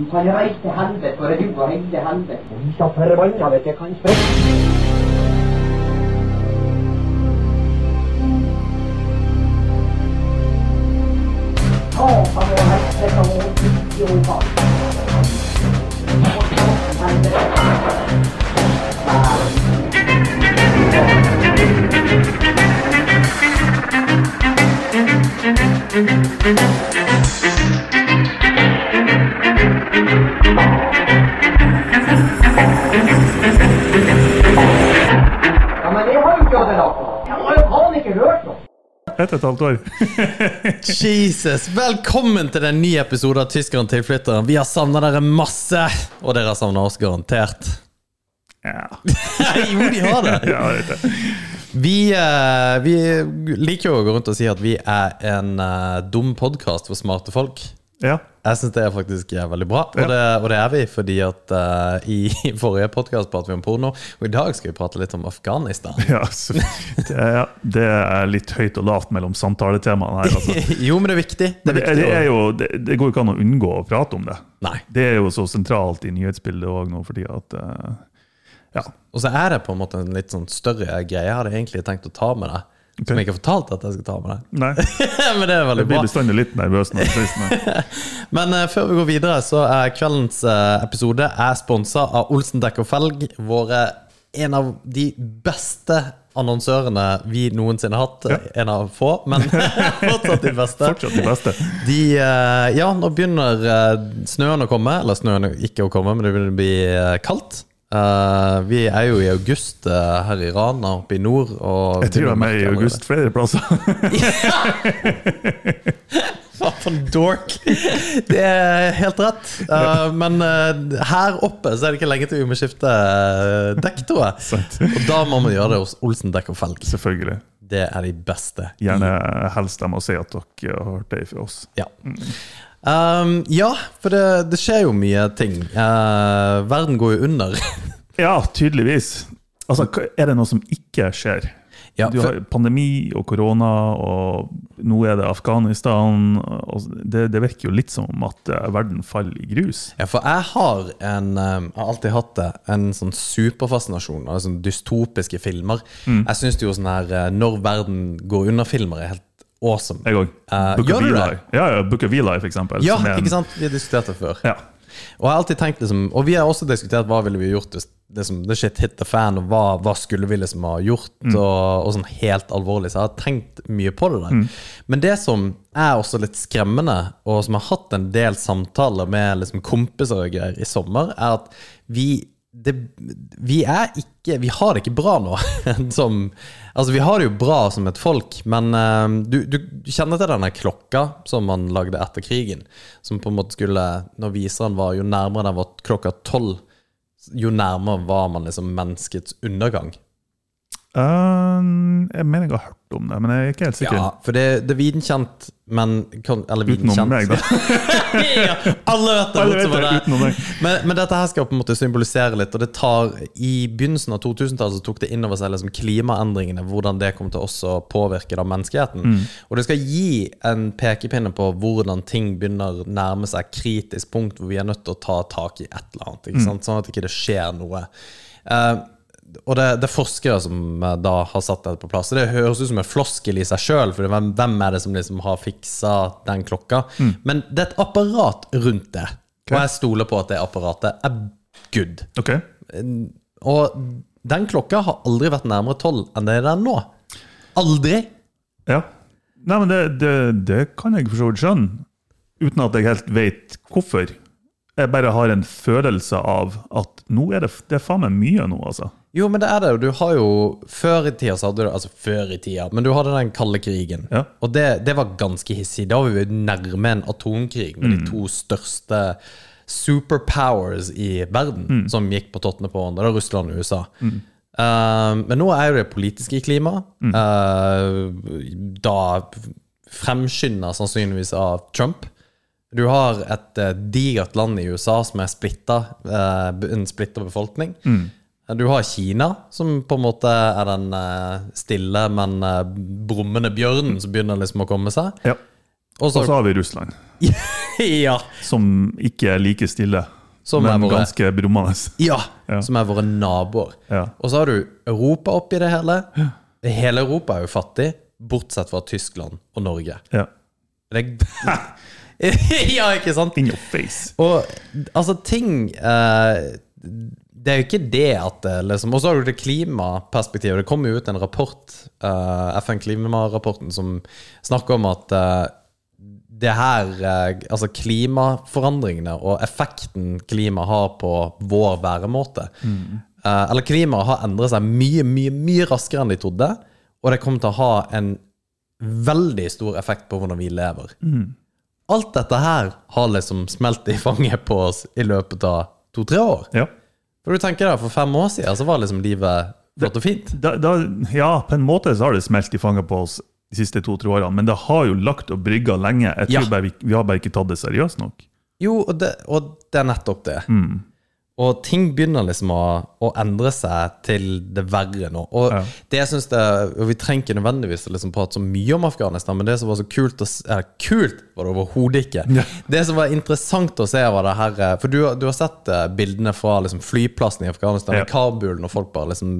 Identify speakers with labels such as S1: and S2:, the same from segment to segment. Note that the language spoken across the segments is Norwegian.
S1: Du kan reise til helvete, for det er du og hele helvete. Og vi skal lagt. Jeg har jo faen ikke hørt noe.
S2: Ett og et halvt år.
S3: Jesus, Velkommen til den nye episode av Tyskeren tilflytteren. Vi har savna dere masse, og dere har savna oss garantert.
S2: Ja,
S3: jo, de har det.
S2: ja jeg vet det.
S3: Vi, eh, vi liker jo å gå rundt og si at vi er en eh, dum podkast for smarte folk.
S2: Ja.
S3: Jeg syns det er faktisk er veldig bra, og, det, og det er vi fordi at uh, i forrige podkast pratet vi om porno, og i dag skal vi prate litt om Afghanistan.
S2: Ja, så, det, er, det er litt høyt og lavt mellom samtaletemaene her. Altså.
S3: jo, men det er viktig. Det er viktig
S2: det, er jo, det, går ikke an å unngå å prate om det.
S3: Nei.
S2: Det er jo så sentralt i nyhetsbildet òg nå, fordi at uh, Ja.
S3: Og så er det på en måte en litt sånn større greie. Jeg hadde egentlig tenkt å ta med deg, som jeg ikke har fortalt at jeg skal ta med deg.
S2: Nei,
S3: men det er veldig bra.
S2: jeg blir bestandig litt nervøs sier.
S3: Men uh, før vi går videre, så er kveldens uh, episode er sponsa av Olsen Dekk og Felg. Våre, en av de beste annonsørene vi noensinne har hatt. En av få, men fortsatt de beste.
S2: Fortsatt de beste.
S3: De, uh, ja, nå begynner eh, snøen å komme. Eller snøen ikke å komme, men det begynner å bli eh, kaldt. Eh, vi er jo i august uh, her i Rana oppe i nord. Og
S2: Jeg tror jeg er med i august flere plasser.
S3: Hva for en dork! Det er helt rett. Uh, men her oppe så er det ikke lenge til vi må skifte dekk, tror jeg. Og da må man gjøre det hos Olsen dekk og felg.
S2: Selvfølgelig.
S3: Det er de beste.
S2: Gjerne helst dem å si at dere har hørt det fra oss.
S3: Ja. Um, ja, for det, det skjer jo mye ting. Uh, verden går jo under.
S2: Ja, tydeligvis. Altså, Er det noe som ikke skjer?
S3: Ja,
S2: du har pandemi og korona, og nå er det Afghanistan. Det, det virker jo litt som at eh, verden faller i grus.
S3: Ja, for jeg har en um, Jeg har alltid hatt det En sånn superfascinasjon av sånn dystopiske filmer.
S2: Mm.
S3: Jeg syns jo sånn her eh, Når verden går under-filmer er helt awesome.
S2: Jeg òg.
S3: Uh,
S2: Book
S3: du det?
S2: Ja, ja, Book of Eli, for eksempel.
S3: Ja,
S2: som en-
S3: ikke sant? Vi har diskutert det før.
S2: Ja.
S3: Og jeg har alltid tenkt liksom Og vi har også diskutert hva ville vi gjort hvis liksom, the shit hit the fan, og hva, hva skulle vi liksom ha gjort,
S2: Mm.
S3: og, og sånn helt alvorlig. Så jeg har tenkt mye på det der.
S2: Mm.
S3: Men det som er også litt skremmende, og som har hatt en del samtaler med liksom, kompiser og greier i sommer, er at vi det, vi er ikke Vi har det ikke bra nå. som, altså Vi har det jo bra som et folk, men uh, du, du kjenner til denne klokka som man lagde etter krigen? Som på en måte skulle Når viseren var Jo nærmere den var klokka tolv, jo nærmere var man liksom menneskets undergang.
S2: Eh, jeg mener jeg har hørt om det, men jeg er ikke helt sikker.
S3: Ja, for det, det er viden kjent, men kan- Eller viden
S2: Utenom
S3: kjent.
S2: meg, da.
S3: ja, alle vet det!
S2: Alle vet det, det, meg.
S3: Men, men dette her skal på en måte symbolisere litt, og det tar I begynnelsen av 2000-tallet så tok det inn over seg liksom klimaendringene, hvordan det kommer til også å påvirke da menneskeheten.
S2: Mm.
S3: Og det skal gi en pekepinne på hvordan ting begynner å nærme seg kritisk punkt hvor vi er nødt til å ta tak i et eller annet,
S2: Mm.
S3: ikke sant? sånn at ikke det skjer noe. Eh, og det, det er forskere som da har satt dette på plass. Det høres ut som en floskel i seg sjøl, for hvem, hvem er det som liksom har fiksa den klokka?
S2: Mm.
S3: Men det er et apparat rundt det, og jeg stoler på at det apparatet er good.
S2: Ok,
S3: Og den klokka har aldri vært nærmere tolv enn det er den nå. Aldri!
S2: ja. Nei, men det, det, det kan jeg for så vidt skjønne, uten at jeg helt vet hvorfor. Jeg bare har en følelse av at nå er det, det er faen meg mye nå, altså.
S3: Jo, men det er det. Du har jo Før i tida så hadde du Altså før i tida, men du hadde den kalde krigen.
S2: Ja.
S3: Og det, det var ganske hissig. Da var vi nærme en atomkrig med de to største superpowers i verden som gikk på tottene på hverandre. Det var Russland og USA. Eh, men nå er jo det politiske klimaet. klima. eh, da fremskynda sannsynligvis av Trump. Du har et uh, digert land i USA som er splitta, eh, en splitta befolkning. Du har Kina, som på en måte er den eh, stille, men eh, brummende bjørnen som begynner liksom å komme seg.
S2: Ja.
S3: Og så
S2: har vi Russland.
S3: ja.
S2: som ikke er like stille,
S3: Som
S2: men
S3: våre-
S2: ganske brummende.
S3: ja.
S2: Ja.
S3: Som er våre naboer.
S2: Ja.
S3: Og så har du Europa oppi det hele. Hele Europa er jo fattig, bortsett fra Tyskland og Norge.
S2: Ja.
S3: Det ja, ikke sant?
S2: In your face.
S3: Og altså, ting eh, Det er jo ikke det at det liksom Og så har du det klimaperspektivet. Det kommer jo ut en rapport, uh, FN-klimarapporten, som snakker om at uh, det her uh, Altså klimaforandringene og effekten klima har på vår væremåte eh, Eller klimaet har endret seg mye, mye, mye raskere enn de trodde. Og det kommer til å ha en veldig stor effekt på hvordan vi lever. Alt dette her har liksom smelt i fanget på oss i løpet av to-tre år.
S2: Ja.
S3: For du tenker deg, For fem år siden så var liksom livet flott og fint.
S2: Da, da, ja, på en måte så har det smelt i fanget på oss de siste to-tre årene, men det har jo lagt og brygga lenge. Jeg tror
S3: Ja.
S2: bare vi, vi har bare ikke tatt det seriøst nok.
S3: Jo, og det, og det er nettopp det. Og ting begynner liksom å, å endre seg til det verre nå. Og
S2: Ja.
S3: det jeg synes det, og Vi trenger ikke nødvendigvis å liksom prate så mye om Afghanistan, men det som var så kult å eh, Kult var det overhodet ikke.
S2: Ja.
S3: Det som var interessant å se, var det her eh, For du, du har sett eh, bildene fra liksom, flyplassen i Afghanistan,
S2: Ja.
S3: i Kabul, når folk bare liksom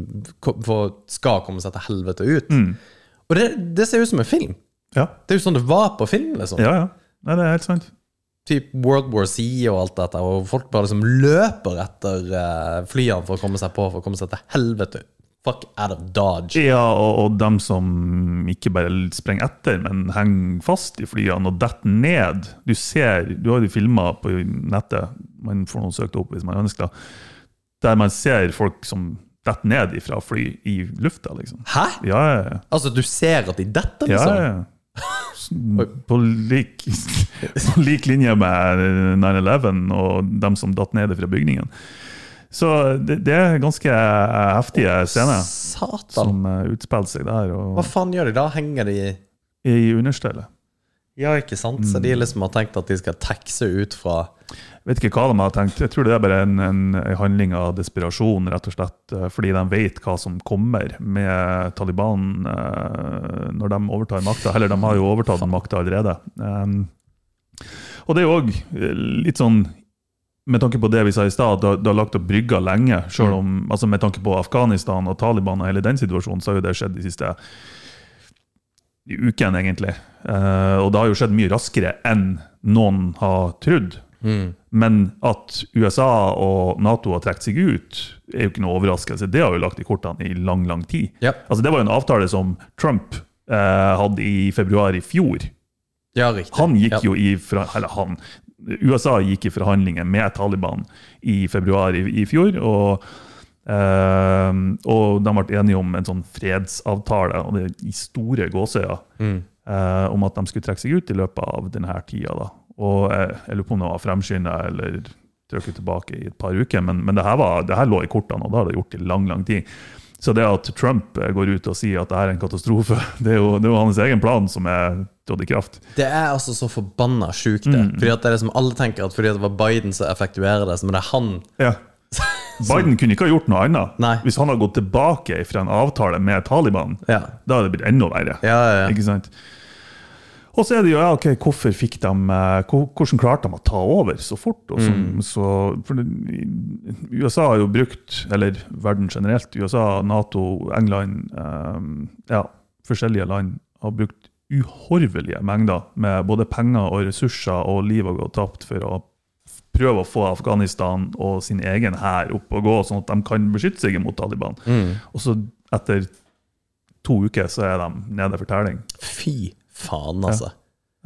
S3: skal komme seg til helvete ut.
S2: Mm.
S3: Og det, det ser ut som en film.
S2: Ja,
S3: Det er jo sånn det var på film. liksom
S2: ja. ja. Nei, det er helt sant.
S3: Typ World War Z og alt dette, og folk bare liksom løper etter eh, flyene for å komme seg på, for å komme seg til helvete. Fuck out of Dodge.
S2: Ja, og, og dem som ikke bare sprenger etter, men henger fast i flyene og detter ned. Du ser, du har jo filmer på nettet, man får noen søkt opp hvis man ønsker det, der man ser folk som detter ned fra fly i lufta, liksom.
S3: Hæ?
S2: Ja, ja, ja.
S3: Altså, du ser at de detter,
S2: Ja,
S3: liksom?
S2: ja, ja. På lik, på lik linje med 9-11 og dem som datt ned fra bygningen. Så det, det er ganske heftige scener
S3: Satan.
S2: som eh, utspiller seg der.
S3: Hva faen gjør de da? Henger de
S2: i understellet.
S3: Ja, ikke sant? Så de liksom har tenkt at de skal taxe ut fra
S2: Vet ikke hva de har tenkt. Jeg tror det er bare en, en, en handling av desperasjon, rett og slett. eh, Fordi de vet hva som kommer med Taliban eh, når de overtar makta. Eller de har jo overtatt makta allerede. Um, og det er jo òg litt sånn med tanke på det vi sa i stad, at det har lagt opp brygger lenge. Selv om, altså Med tanke på Afghanistan og Taliban og hele den situasjonen, så har jo det skjedd de siste ukene, egentlig. Eh, og det har jo skjedd mye raskere enn noen har trodd. Men at USA og Nato har trukket seg ut, er jo ikke noe overraskelse. Det har jo lagt i kortene i lang, lang tid.
S3: Ja.
S2: Altså Det var jo en avtale som Trump eh, hadde i februar i fjor.
S3: Ja.
S2: Han gikk
S3: ja.
S2: jo i eller han, USA gikk i forhandlinger med Taliban i februar i, i fjor. og Uh, og de ble enige om en sånn fredsavtale og det i store gåsøyer uh, om at de skulle trekke seg ut i løpet av denne tida. Da. Og jeg, jeg lurer på om det var fremskynda eller trykket tilbake i et par uker, men, men det, her var, det her lå i kortene, og det har det gjort i lang, lang tid. Så det at Trump eh, går ut og sier at det her er en katastrofe, det er jo, det er jo hans egen plan som er trådt i kraft.
S3: Det er altså så forbanna sjukt, det. Fordi at det er det som Alle tenker at fordi det var Biden som effektuerer det, men det er han
S2: Ja. Biden kunne ikke ha gjort noe annet.
S3: Nei.
S2: Hvis han hadde gått tilbake fra en avtale med Taliban,
S3: Ja.
S2: da hadde det blitt enda verre.
S3: Ja, ja, ja.
S2: Ikke sant? Og så er det jo, ja, ok, hvorfor fikk de, eh, hvordan klarte de å ta over så fort? Så,
S3: Mm.
S2: så, det, USA har jo brukt, eller verden generelt, USA, Nato, England, um, ja, forskjellige land har brukt uhorvelige mengder med både penger og ressurser og liv har gått tapt for å prøve å få Afghanistan og sin egen hær opp og gå, sånn at de kan beskytte seg mot Taliban.
S3: Mm.
S2: Og så etter to uker så er de nede for telling.
S3: Fy faen, altså.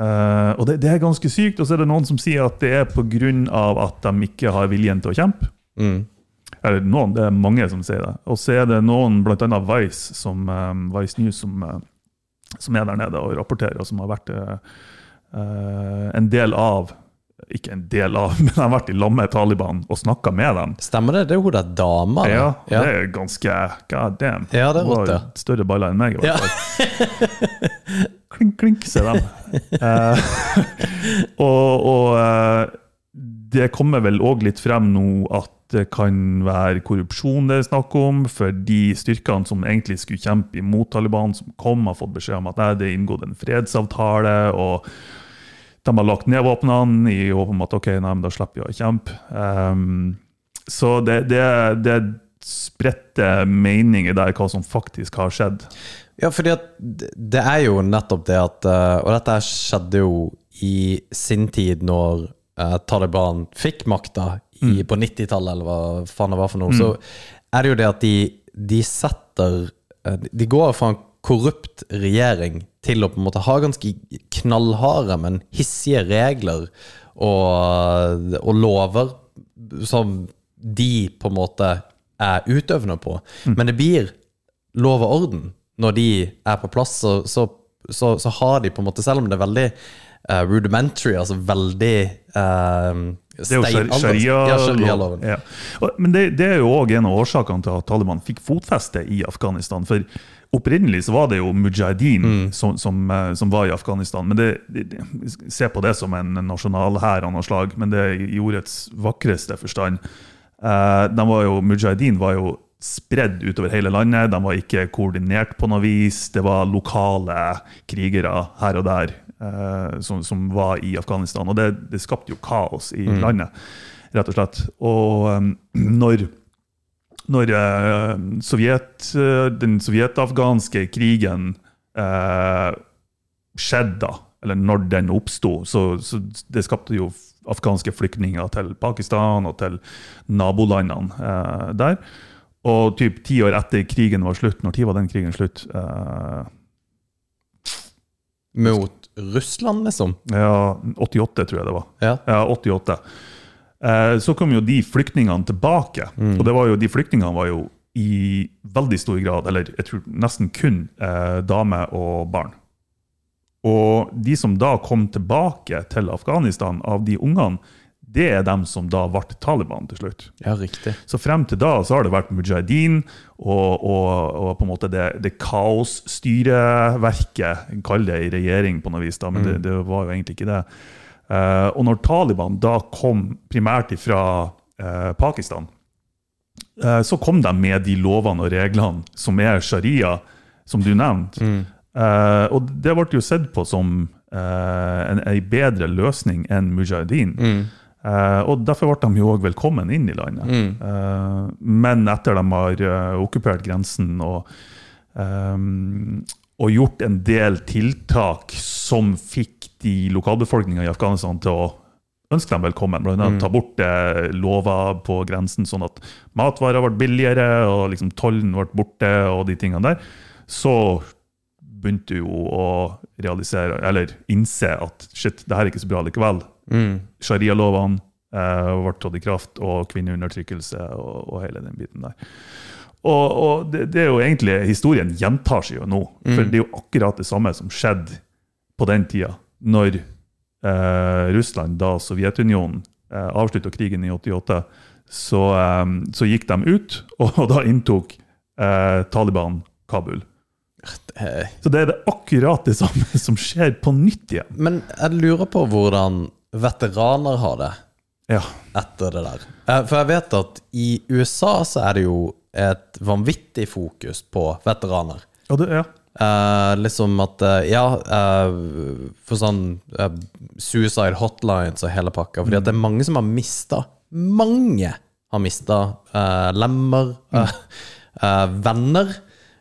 S2: Eh, og det, det er ganske sykt. Og så er det noen som sier at det er pga. at de ikke har viljen til å kjempe.
S3: Mm.
S2: Eller noen, det er mange som sier det. Og så er det noen, bl.a. Vice, som, eh, Vice News, som, uh, som er der nede og rapporterer, og som har vært eh, en del av Ikke en del av, men har vært i lag med Taliban og snakka med dem.
S3: Stemmer det? Det er hun der dama.
S2: Ja,
S3: ja.
S2: det er ganske God damn.
S3: Ja, det er
S2: Hun har
S3: ja.
S2: Større baller enn meg, i hvert fall. klink, klink, sier de. uh, og og uh, det kommer vel òg litt frem nå at det kan være korrupsjon det er snakk om, for de styrkene som egentlig skulle kjempe imot Taliban, som kom, har fått beskjed om at nei, det er inngått en fredsavtale. og de har lagt ned våpnene i håp om at ok, nei, men da slipper vi å kjempe. Um, så det, det, det spredte meninger der hva som faktisk har skjedd.
S3: Ja, fordi at det er jo nettopp det at eh, Og dette skjedde jo i sin tid når uh, Taliban fikk makta mm. på 90-tallet, eller hva faen det var for noe. Mm. Så er det jo det at de, de setter uh, De går fra en korrupt regjering til å på en måte ha ganske knallharde, men hissige regler og, og lover som de på en måte er utøvende på. Mm. Men det blir lov og orden når de er på plass. Så, så, så, så har de på en måte, selv om det er veldig uh, rudimentary, altså veldig uh,
S2: det er jo sharia-loven. Ja, ja. Men det, det, er jo òg en av årsakene til at Taliban fikk fotfeste i Afghanistan. For opprinnelig så var det jo mujahedin mm. som, som, eh, som, var i Afghanistan. Men det, det, Se på det som en nasjonalhær av noe slag, men det i ordets vakreste forstand. Uh, var jo, Mujahedin var jo spredd utover hele landet. De var ikke koordinert på noe vis. Det var lokale krigere her og der uh, som, som, var i Afghanistan. Og det, det skapte jo kaos i mm. landet, rett og slett. Og um, når, når uh, Sovjet, den sovjetafghanske krigen skjedde, da, eller når den oppsto, så, så det skapte jo afghanske flyktninger til Pakistan og til nabolandene eh, der. Og typ ti år etter krigen var slutt, når tid var den krigen slutt? Eh,
S3: Mot Russland, liksom?
S2: Ja, 88, tror jeg det var.
S3: Ja,
S2: ja 88. Eh, så kom jo de flyktningene tilbake. Mm. Og det var jo, de flyktningene var jo i veldig stor grad, eller jeg tror nesten kun, eh, damer og barn. Og de som da kom tilbake til Afghanistan av de ungene, det er dem som da ble Taliban til slutt.
S3: Ja, riktig.
S2: Så frem til da så har det vært mujahedin og, og, og på en måte det, det kaosstyreverket, kall det i regjering på noe vis, da, men mm. det, det, var jo egentlig ikke det. Uh, og når Taliban da kom primært fra uh, Pakistan, uh, så kom de med de lovene og reglene som er sharia, som du nevnte. Mm. Og det ble jo sett på som uh, en, en bedre løsning enn mujahedin. Mm. Uh, og Derfor ble de jo òg velkommen inn i landet. Mm. men etter de har okkupert grensen og, um, og gjort en del tiltak som fikk de lokalbefolkninga i Afghanistan til å ønske dem velkommen. bl.a. mm. ta bort lover på grensen, sånn at matvarer ble billigere, og liksom tollen ble borte, og de tingene der. Så begynte jo å realisere, eller innse at shit, det her er ikke så bra likevel. Mm. Sharialovene eh, ble tatt i kraft, og kvinneundertrykkelse og, og, hele den biten der. Og, og det, det, er jo egentlig, Historien gjentar seg jo nå. Mm. For det er jo akkurat det samme som skjedde på den tida, når eh, Russland, da Sovjetunionen, eh, avslutta krigen i 88, så, eh, så, gikk de ut, og, og da inntok eh, Taliban Kabul. Så det er det akkurat det samme som skjer på nytt igjen.
S3: Men jeg lurer på hvordan veteraner har det
S2: ja.
S3: etter det der. Eh, for jeg vet at i USA så er det jo et vanvittig fokus på veteraner.
S2: Ja, det, ja.
S3: Eh, liksom at uh, Ja, eh, for sånn suicide hotlines og hele pakka. Fordi mm. at det er mange som har mista Mange har mista lemmer, mm. venner.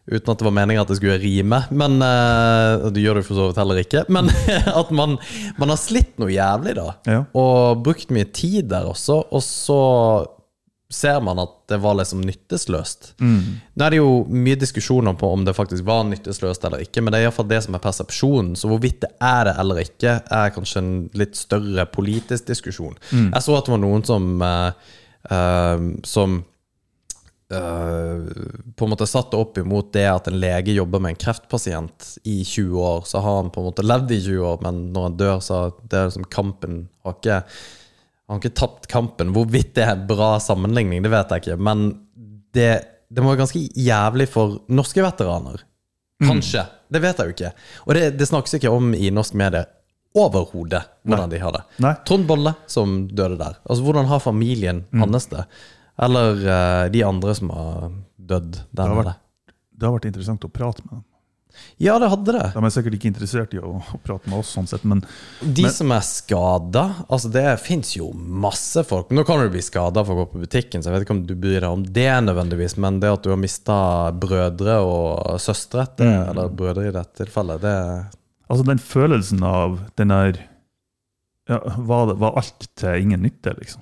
S3: Uten at det var meninga at det skulle rime. Men uh, Det gjør det for så vidt heller ikke. Men at man, man, har slitt noe jævlig, da.
S2: Ja.
S3: Og brukt mye tid der også. Og så ser man at det var liksom nyttesløst. Mm. Nå er det jo mye diskusjoner på om det faktisk var nyttesløst eller ikke, men det er iallfall det som er persepsjonen. Så hvorvidt det er det eller ikke, er kanskje en litt større politisk diskusjon. Mm. Jeg så at det var noen som, uh, som på en måte satt det opp imot det at en lege jobber med en kreftpasient i 20 år, så har han på en måte levd i 20 år, men når han dør, så det er liksom kampen har ikke, Han har ikke tapt kampen. Hvorvidt det er en bra sammenligning, det vet jeg ikke, men det, det må være ganske jævlig for norske veteraner. Mm. Kanskje. Mm. Det vet jeg jo ikke. Og det, det snakkes ikke om i norsk medie overhodet hvordan Nei. de har det.
S2: Nei.
S3: Trond Bolle, som døde der. Altså, Hvordan har familien mm. hans det? Eller uh, de andre som har dødd der
S2: har, vært, det har vært interessant å prate med dem.
S3: Ja, det hadde det.
S2: De er sikkert ikke interessert i å, å prate med oss, sånn sett, men
S3: De
S2: Men-
S3: som er skada altså Det fins jo masse folk. Nå kan du bli skada for å gå på butikken, så jeg vet ikke om du bryr deg om det nødvendigvis, men det at du har mista brødre og søstre, det,
S2: Mm.
S3: eller brødre i dette tilfellet, det
S2: altså den følelsen av den der ja, var, det- var alt til ingen nytte, liksom?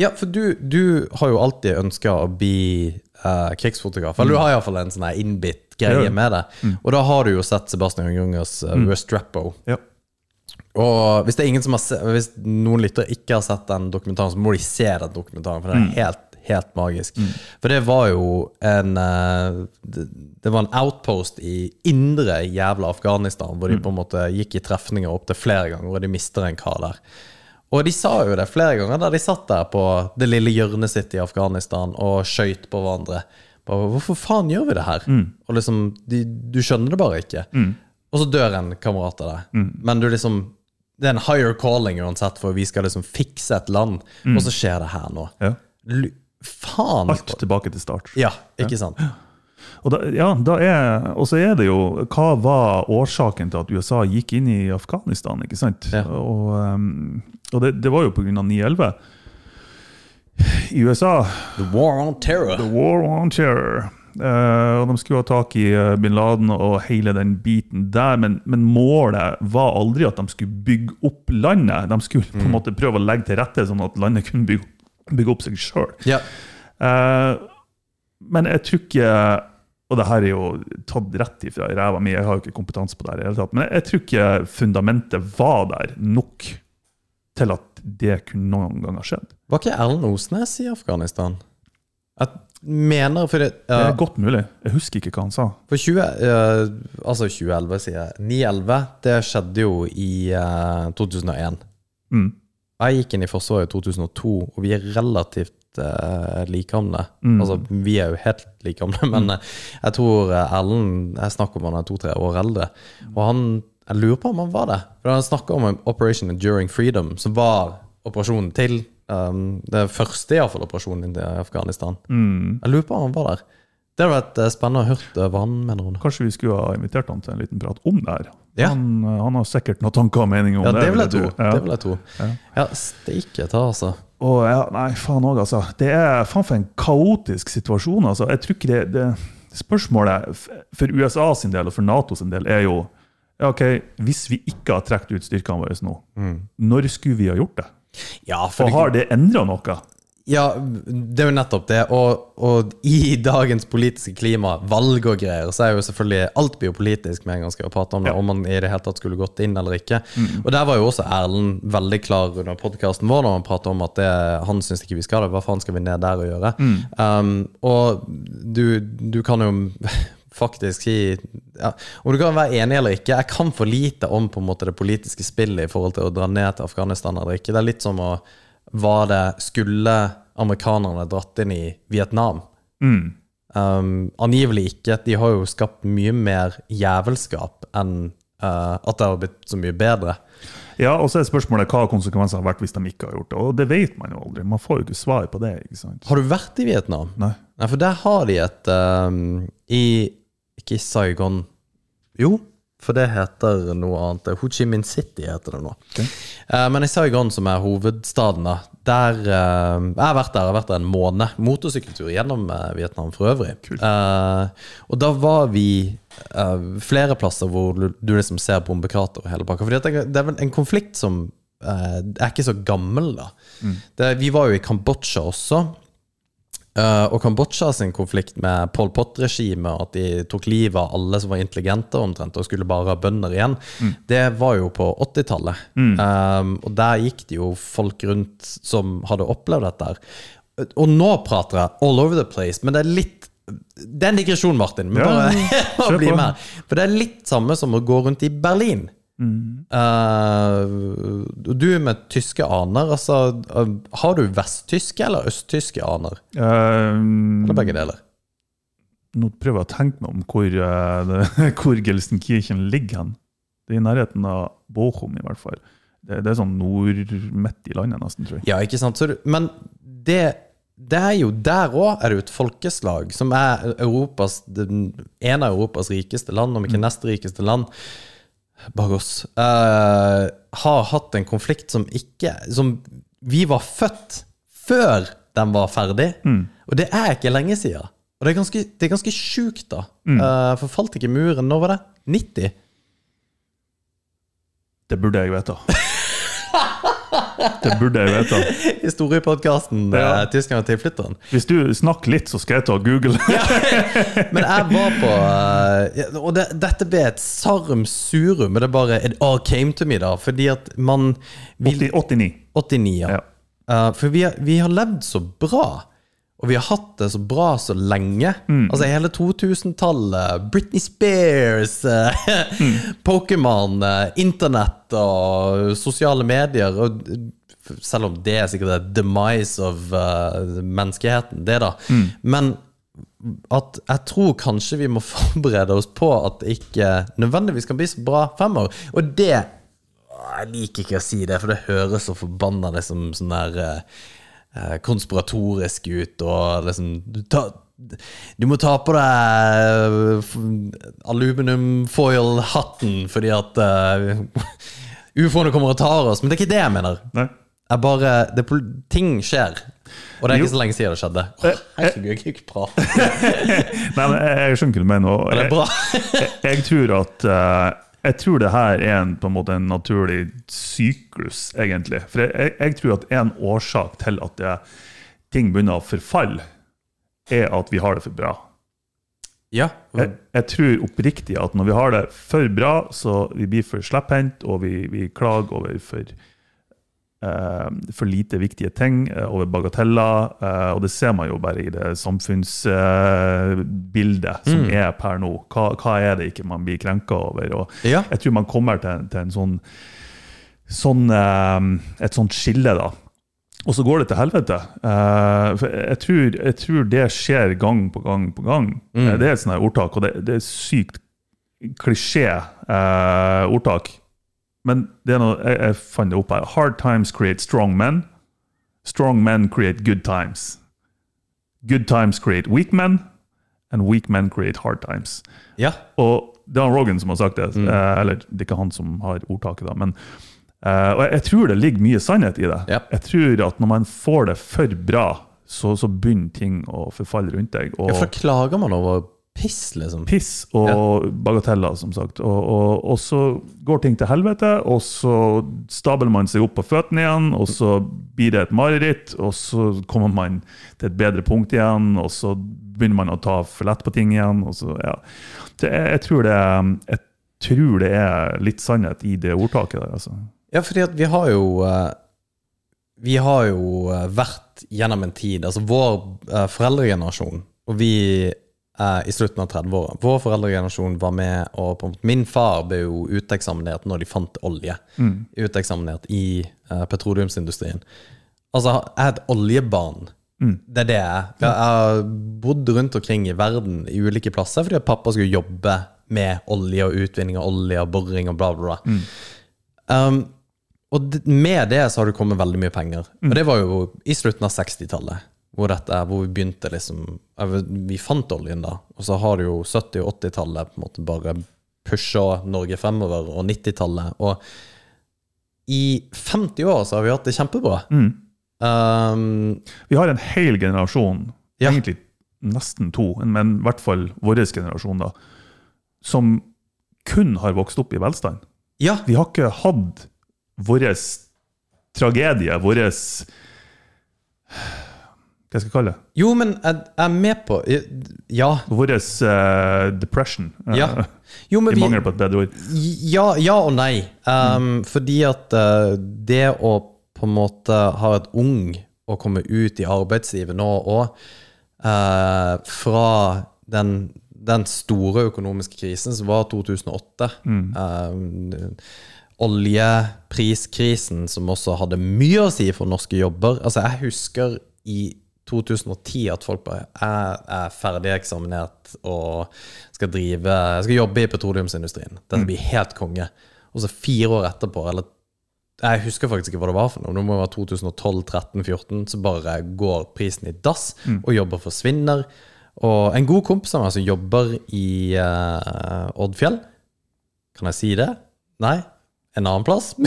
S3: Ja, for du, du har jo alltid ønska å bli eh, krigsfotograf. Eller du har iallfall en sånn innbitt greie
S2: Mm. Mm.
S3: med det. Og da har du jo sett Sebastian Jungers uh, Restrepo.
S2: Ja.
S3: Og hvis det er ingen som har se, Hvis noen lyttere ikke har sett den dokumentaren, så må de se den dokumentaren, for den er helt, helt magisk. For det var jo en eh, det, det var en outpost i indre jævla Afghanistan, hvor de på en måte gikk i trefninger opptil flere ganger, og de mister en kar der. Og de sa jo det flere ganger da de satt der på det lille hjørnet sitt i Afghanistan og skøyt på hverandre. Bare, Hvorfor faen gjør vi det her? Og liksom, de, Du skjønner det bare ikke. Og så dør en kamerat av deg. Men du liksom Det er en higher calling uansett, for vi skal liksom fikse et land, og så skjer det her nå.
S2: Ja.
S3: Faen!
S2: Alt tilbake til start.
S3: Ja, ikke sant?
S2: Og, da, ja, da er, og så er det jo Hva var årsaken til at USA gikk inn i Afghanistan? ikke sant?
S3: Ja.
S2: Og, um, og det, det var jo pga. 9-11. I USA
S3: The war on terror.
S2: The War on Terror. Uh, og De skulle ha tak i uh, bin Laden og hele den biten der, men, men målet var aldri at de skulle bygge opp landet. De skulle på en måte prøve å legge til rette sånn at landet kunne bygge, bygge opp seg sjøl.
S3: Ja.
S2: men jeg tror ikke Og det her er jo tatt rett ifra ræva mi, jeg har jo ikke kompetanse på det her i hele tatt, men jeg tror ikke fundamentet var der nok til at det kunne noen gang ha skjedd.
S3: Var ikke Erlend Osnes i Afghanistan? Jeg mener for det,
S2: Det er godt mulig. Jeg husker ikke hva han sa.
S3: For 20, uh, altså 2011, sier jeg. 9-11, det skjedde jo i uh, 2001.
S2: Mm.
S3: Jeg gikk inn i Forsvaret i 2002, og vi er relativt uh, likamle.
S2: Mm.
S3: Altså, vi er jo helt likamle, men eh, jeg tror eh, Erlend Jeg snakker om han er to-tre år eldre. Og han Jeg lurer på om han var det. For han snakka om Operation Enduring Freedom, som var operasjonen til um, Det første iallfall operasjonen i Afghanistan.
S2: Mm.
S3: Jeg lurer på om han var der. Det hadde vært eh, spennende å høre hva han mener om det.
S2: Kanskje vi skulle ha invitert han til en liten prat om det her.
S3: Ja.
S2: Han, eh, han har sikkert noen tanker og meninger om
S3: Ja,
S2: det.
S3: det vil jeg tro.
S2: Ja.
S3: Det vil jeg tro. Ja, steike ta, altså.
S2: Og ja, nei, faen òg, altså. Det er faen for en kaotisk situasjon. altså. Jeg tror ikke det, det Spørsmålet for USA sin del og for NATO sin del er jo ja, ok, Hvis vi ikke har trukket ut styrkene våre nå, når skulle vi ha gjort det?
S3: Ja, for
S2: Og har det endra noe?
S3: Ja, det er jo nettopp det. Og, og i dagens politiske klima, valg og greier, så er jo selvfølgelig alt blir jo politisk med en gang skal prate om det,
S2: Ja.
S3: om man i det hele tatt skulle gått inn eller ikke. Og der var jo også Erlend veldig klar under podkasten vår da han pratet om at det, han syns ikke vi skal det. Hva faen skal vi ned der og gjøre? Um, og du, du kan jo faktisk si ja, Om du kan være enig eller ikke, jeg kan for lite om på en måte det politiske spillet i forhold til å dra ned til Afghanistan eller ikke. Det er litt som å Var det Skulle amerikanerne dratt inn i Vietnam?
S2: Mm.
S3: Um, angivelig ikke. De har jo skapt mye mer jævelskap enn uh, at det har blitt så mye bedre.
S2: Ja, og så er spørsmålet hva konsekvensene har vært hvis de ikke har gjort det. Og det vet man jo aldri. Man får jo ikke svar på det. ikke sant?
S3: Har du vært i Vietnam?
S2: Nei.
S3: Nei, for der har de et um, I Ikke Saigon Jo, for det heter noe annet. Ho Chi Minh City heter det nå. Eh, men i Saigon, som er hovedstaden, da, der eh, Jeg har vært der jeg har vært der en måned. Motorsykkeltur gjennom eh, Vietnam for øvrig. Eh, og da var vi eh, flere plasser hvor du, liksom ser bombekrater og hele pakka. For det, er vel en konflikt som eh, er ikke så gammel, da. Det, vi var jo i Kambodsja også. Uh, og Kambodsja sin konflikt med Pol Pot-regimet, at de tok livet av alle som var intelligente omtrent, og skulle bare ha bønder igjen, det var jo på 80-tallet. Um, og der gikk det jo folk rundt som hadde opplevd dette. Og nå prater jeg all over the place, men det er litt Det er en digresjon, Martin. Men
S2: Ja,
S3: bare, bare bli med. For det er litt samme som å gå rundt i Berlin. Uh, du med tyske aner, altså uh, Har du vesttyske eller østtyske aner?
S2: Um,
S3: Eller begge deler?
S2: nå prøver jeg å tenke meg om hvor, uh, hvor Gelsenkirchen ligger hen. Det er i nærheten av Bochum, i hvert fall. Det, det er sånn nord midt i landet, nesten, tror jeg.
S3: Ja, ikke sant? Så, du- men det det er jo der òg er det jo et folkeslag som er Europas, en av Europas rikeste land, om ikke nest rikeste land, bak oss, uh, har hatt en konflikt som ikke Som vi var født før den var ferdig. Og det er ikke lenge siden. Og det er ganske, det er ganske sjukt, da. Eh, for falt ikke muren Når var det? 90?
S2: Det burde jeg vite. Det burde jeg vite.
S3: Historiepodkasten
S2: Ja.
S3: ja. Tyskland og tilflytteren.
S2: Hvis du snakker litt, så skal jeg ta Google.
S3: Men jeg var på eh, Og det, dette ble et sarum-surum, men det bare It all came to me, da. Fordi at man vil,
S2: 80, 89.
S3: 89, ja.
S2: Ja.
S3: Uh, for vi har, vi har levd så bra. Og vi har hatt det så bra så lenge. Altså hele 2000-tallet. Britney Spears, mm. Pokémon, eh, internett og sosiale medier. Og eh, selv om det er sikkert et demise of uh, menneskeheten, det, da. Men at jeg tror kanskje vi må forberede oss på at det ikke nødvendigvis kan bli så bra fremover. Og det Jeg liker ikke å si det, for det høres så forbanna liksom sånn der eh, eh, konspiratorisk ut, og liksom du, ta, du må ta på deg eh, f- aluminiumfoil-hatten fordi at uh, ufoene kommer og tar oss. Men det er ikke det jeg mener.
S2: Nei.
S3: Jeg bare, det, ting skjer. Og det er ikke så lenge siden det skjedde.
S2: Eh,
S3: Herregud, jeg kan ikke prate.
S2: Nei, men jeg, skjønner hva du mener. og
S3: er
S2: Jeg, jeg, tror at eh, Jeg tror det her er en, på en måte en naturlig syklus, egentlig. For jeg, jeg, tror at en årsak til at det, ting begynner å forfalle, er at vi har det for bra.
S3: Ja.
S2: Jeg, jeg tror oppriktig at når vi har det for bra, så vi blir for slepphendt, og vi, vi klager over for, for lite viktige ting, eh, over bagateller. eh, og det ser man jo bare i det samfunnsbildet som er per nå. Hva, hva er det ikke man blir krenka over? Og
S3: Ja.
S2: jeg tror man kommer til, til en sånn, sånn eh, et sånt skille, da. Og så går det til helvete. Eh, jeg, tror, jeg tror det skjer gang på gang på gang. Mm. det er et sånt ordtak, og det, det er sykt klisjé eh, ordtak. Men det er noe, jeg, jeg fant det opp her. Hard times create strong men. Strong men create good times. Good times create weak men. And weak men create hard times.
S3: ja.
S2: Og det er Rogan som har sagt det. Eh, eller det er ikke han som har ordtaket, da. Men eh, og jeg, jeg tror det ligger mye sannhet i det.
S3: Ja.
S2: Jeg tror at når man får det for bra, så, så begynner ting å forfalle rundt deg. Og
S3: ja, for klager man over piss, liksom.
S2: piss og bagateller, som sagt. Og, og, og så går ting til helvete, og så stabler man seg opp på føttene igjen, og så blir det et mareritt, og så kommer man til et bedre punkt igjen, og så begynner man å ta for lett på ting igjen. Og så, ja. det, jeg, jeg, tror det, jeg tror det er litt sannhet i det ordtaket der, altså.
S3: Ja, fordi vi har jo eh, Vi har jo eh, vært gjennom en tid Altså vår eh, foreldregenerasjon, og vi er i slutten av 30-åra Vår foreldregenerasjon var med, og på min far ble jo uteksaminert når de fant olje. Uteksaminert i uh, petroleumsindustrien. Altså, jeg er et oljebarn. Det er det jeg. Jeg har bodd rundt omkring i verden i ulike plasser fordi at pappa skulle jobbe med olje og utvinning av olje og boring og bla, bla, bla. Um, og med det så har det kommet veldig mye penger. Og det var jo i slutten av 60-tallet. Hvor, dette, hvor vi begynte liksom vi- fant oljen da, og så har jo 70- og 80-tallet på en måte bare pusha Norge fremover, og 90-tallet. Og i 50 år så har vi hatt det kjempebra. Um,
S2: Vi har en hel generasjon,
S3: Ja.
S2: egentlig nesten to, men i hvert fall vår generasjon, da, som kun har vokst opp i velstand.
S3: ja,
S2: Vi har ikke hatt vår tragedie, vår Hva skal jeg kalle det?
S3: Jo, men jeg jeg er med på Ja.
S2: Vår uh, depression. eh,
S3: ja. Jo,
S2: I mangel på et bedre ord.
S3: Ja, ja og nei. Um, Fordi at uh, det å på en måte ha et ung og komme ut i arbeidslivet nå og uh, fra den, den store økonomiske krisen som var 2008 eh, Oljepriskrisen som også hadde mye å si for norske jobber. Altså, jeg husker i 2010 at folk bare Jeg er ferdigeksaminert og skal drive skal jobbe i petroleumsindustrien. Dette blir helt konge. Og så fire år etterpå, eller Jeg husker faktisk ikke hva det var for noe. Det må være 2012-13-14, så bare går prisen i dass, og jobber forsvinner. Og en god kompis av meg som jobber i uh, Oddfjell Kan jeg si det? Nei? En annen plass?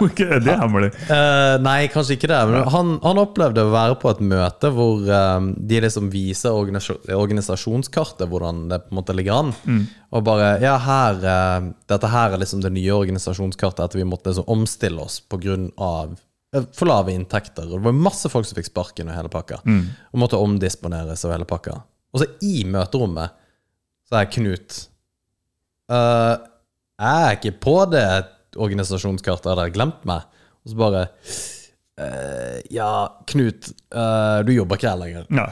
S2: Ok, det er hemmelig.
S3: Uh, nei, kanskje ikke det. Men han, han opplevde å være på et møte hvor eh, de liksom viser organisasjonskartet, hvordan det på en måte ligger an. Og bare Ja, her uh, Dette her er liksom det nye organisasjonskartet etter vi måtte liksom omstille oss av eh, for lave inntekter. Og det var masse folk som fikk sparken og hele pakka. Og måtte omdisponeres og hele pakka. Og så i møterommet så er Knut eh, Jeg er ikke på det organisasjonskartet, har dere glemt meg? Og så bare eh, Ja, Knut, eh, du jobber ikke her lenger.
S2: Nei.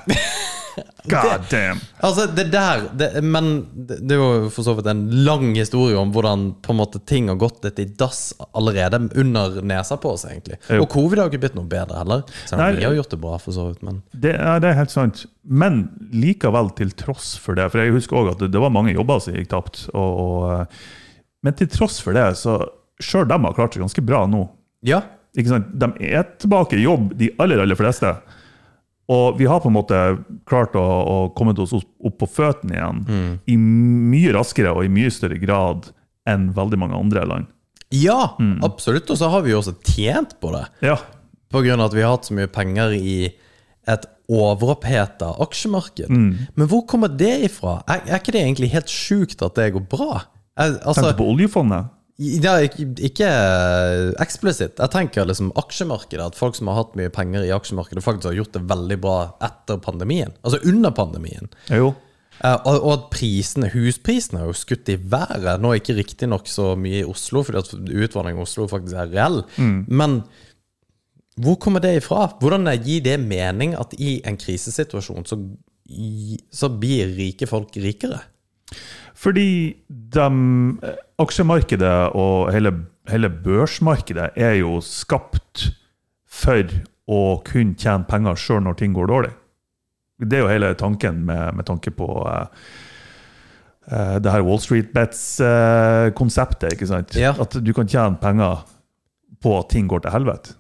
S2: God damn.
S3: Altså, det der det, Men det, det er jo for så vidt en lang historie om hvordan på en måte ting har gått litt i dass allerede under nesa på oss, egentlig.
S2: Jo.
S3: Og covid har jo ikke blitt noe bedre heller. Selv om vi har gjort det bra, for så vidt. Men
S2: Det, ja, det er helt sant. Men likevel, til tross for det For jeg husker også at det, det var mange jobber som gikk tapt. Og, og, eh, men til tross for det, så sjøl de har klart seg ganske bra nå.
S3: ja.
S2: Ikke sant? De er tilbake i jobb, de aller, aller fleste. Og vi har på en måte klart å, å komme oss opp, på føttene igjen i mye raskere og i mye større grad enn veldig mange andre land.
S3: Ja, absolutt. Og så har vi jo også tjent på det.
S2: Ja,
S3: På grunn av at vi har hatt så mye penger i et overoppheta aksjemarked. Men hvor kommer det ifra? Er, er ikke det egentlig helt sjukt at det går bra? Altså,
S2: Tenkte på oljefondet.
S3: ja, ikke, ikke eksplisitt. Jeg tenker liksom aksjemarkedet. At folk som har hatt mye penger i aksjemarkedet, faktisk har gjort det veldig bra etter pandemien. Altså under pandemien.
S2: Jo.
S3: Eh, og, og at prisene, husprisene har jo skutt i været. Nå er ikke riktignok så mye i Oslo, fordi at utvandringen i Oslo faktisk er reell. Men hvor kommer det ifra? Hvordan gir det mening at i en krisesituasjon så, så blir rike folk rikere?
S2: Fordi de, eh, aksjemarkedet og hele, hele børsmarkedet er jo skapt for å kunne tjene penger sjøl når ting går dårlig. Det er jo hele tanken med, med tanke på uh, uh, det her Wall Street Bets-konseptet. ikke sant?
S3: Ja.
S2: At du kan tjene penger på at ting går til helvete.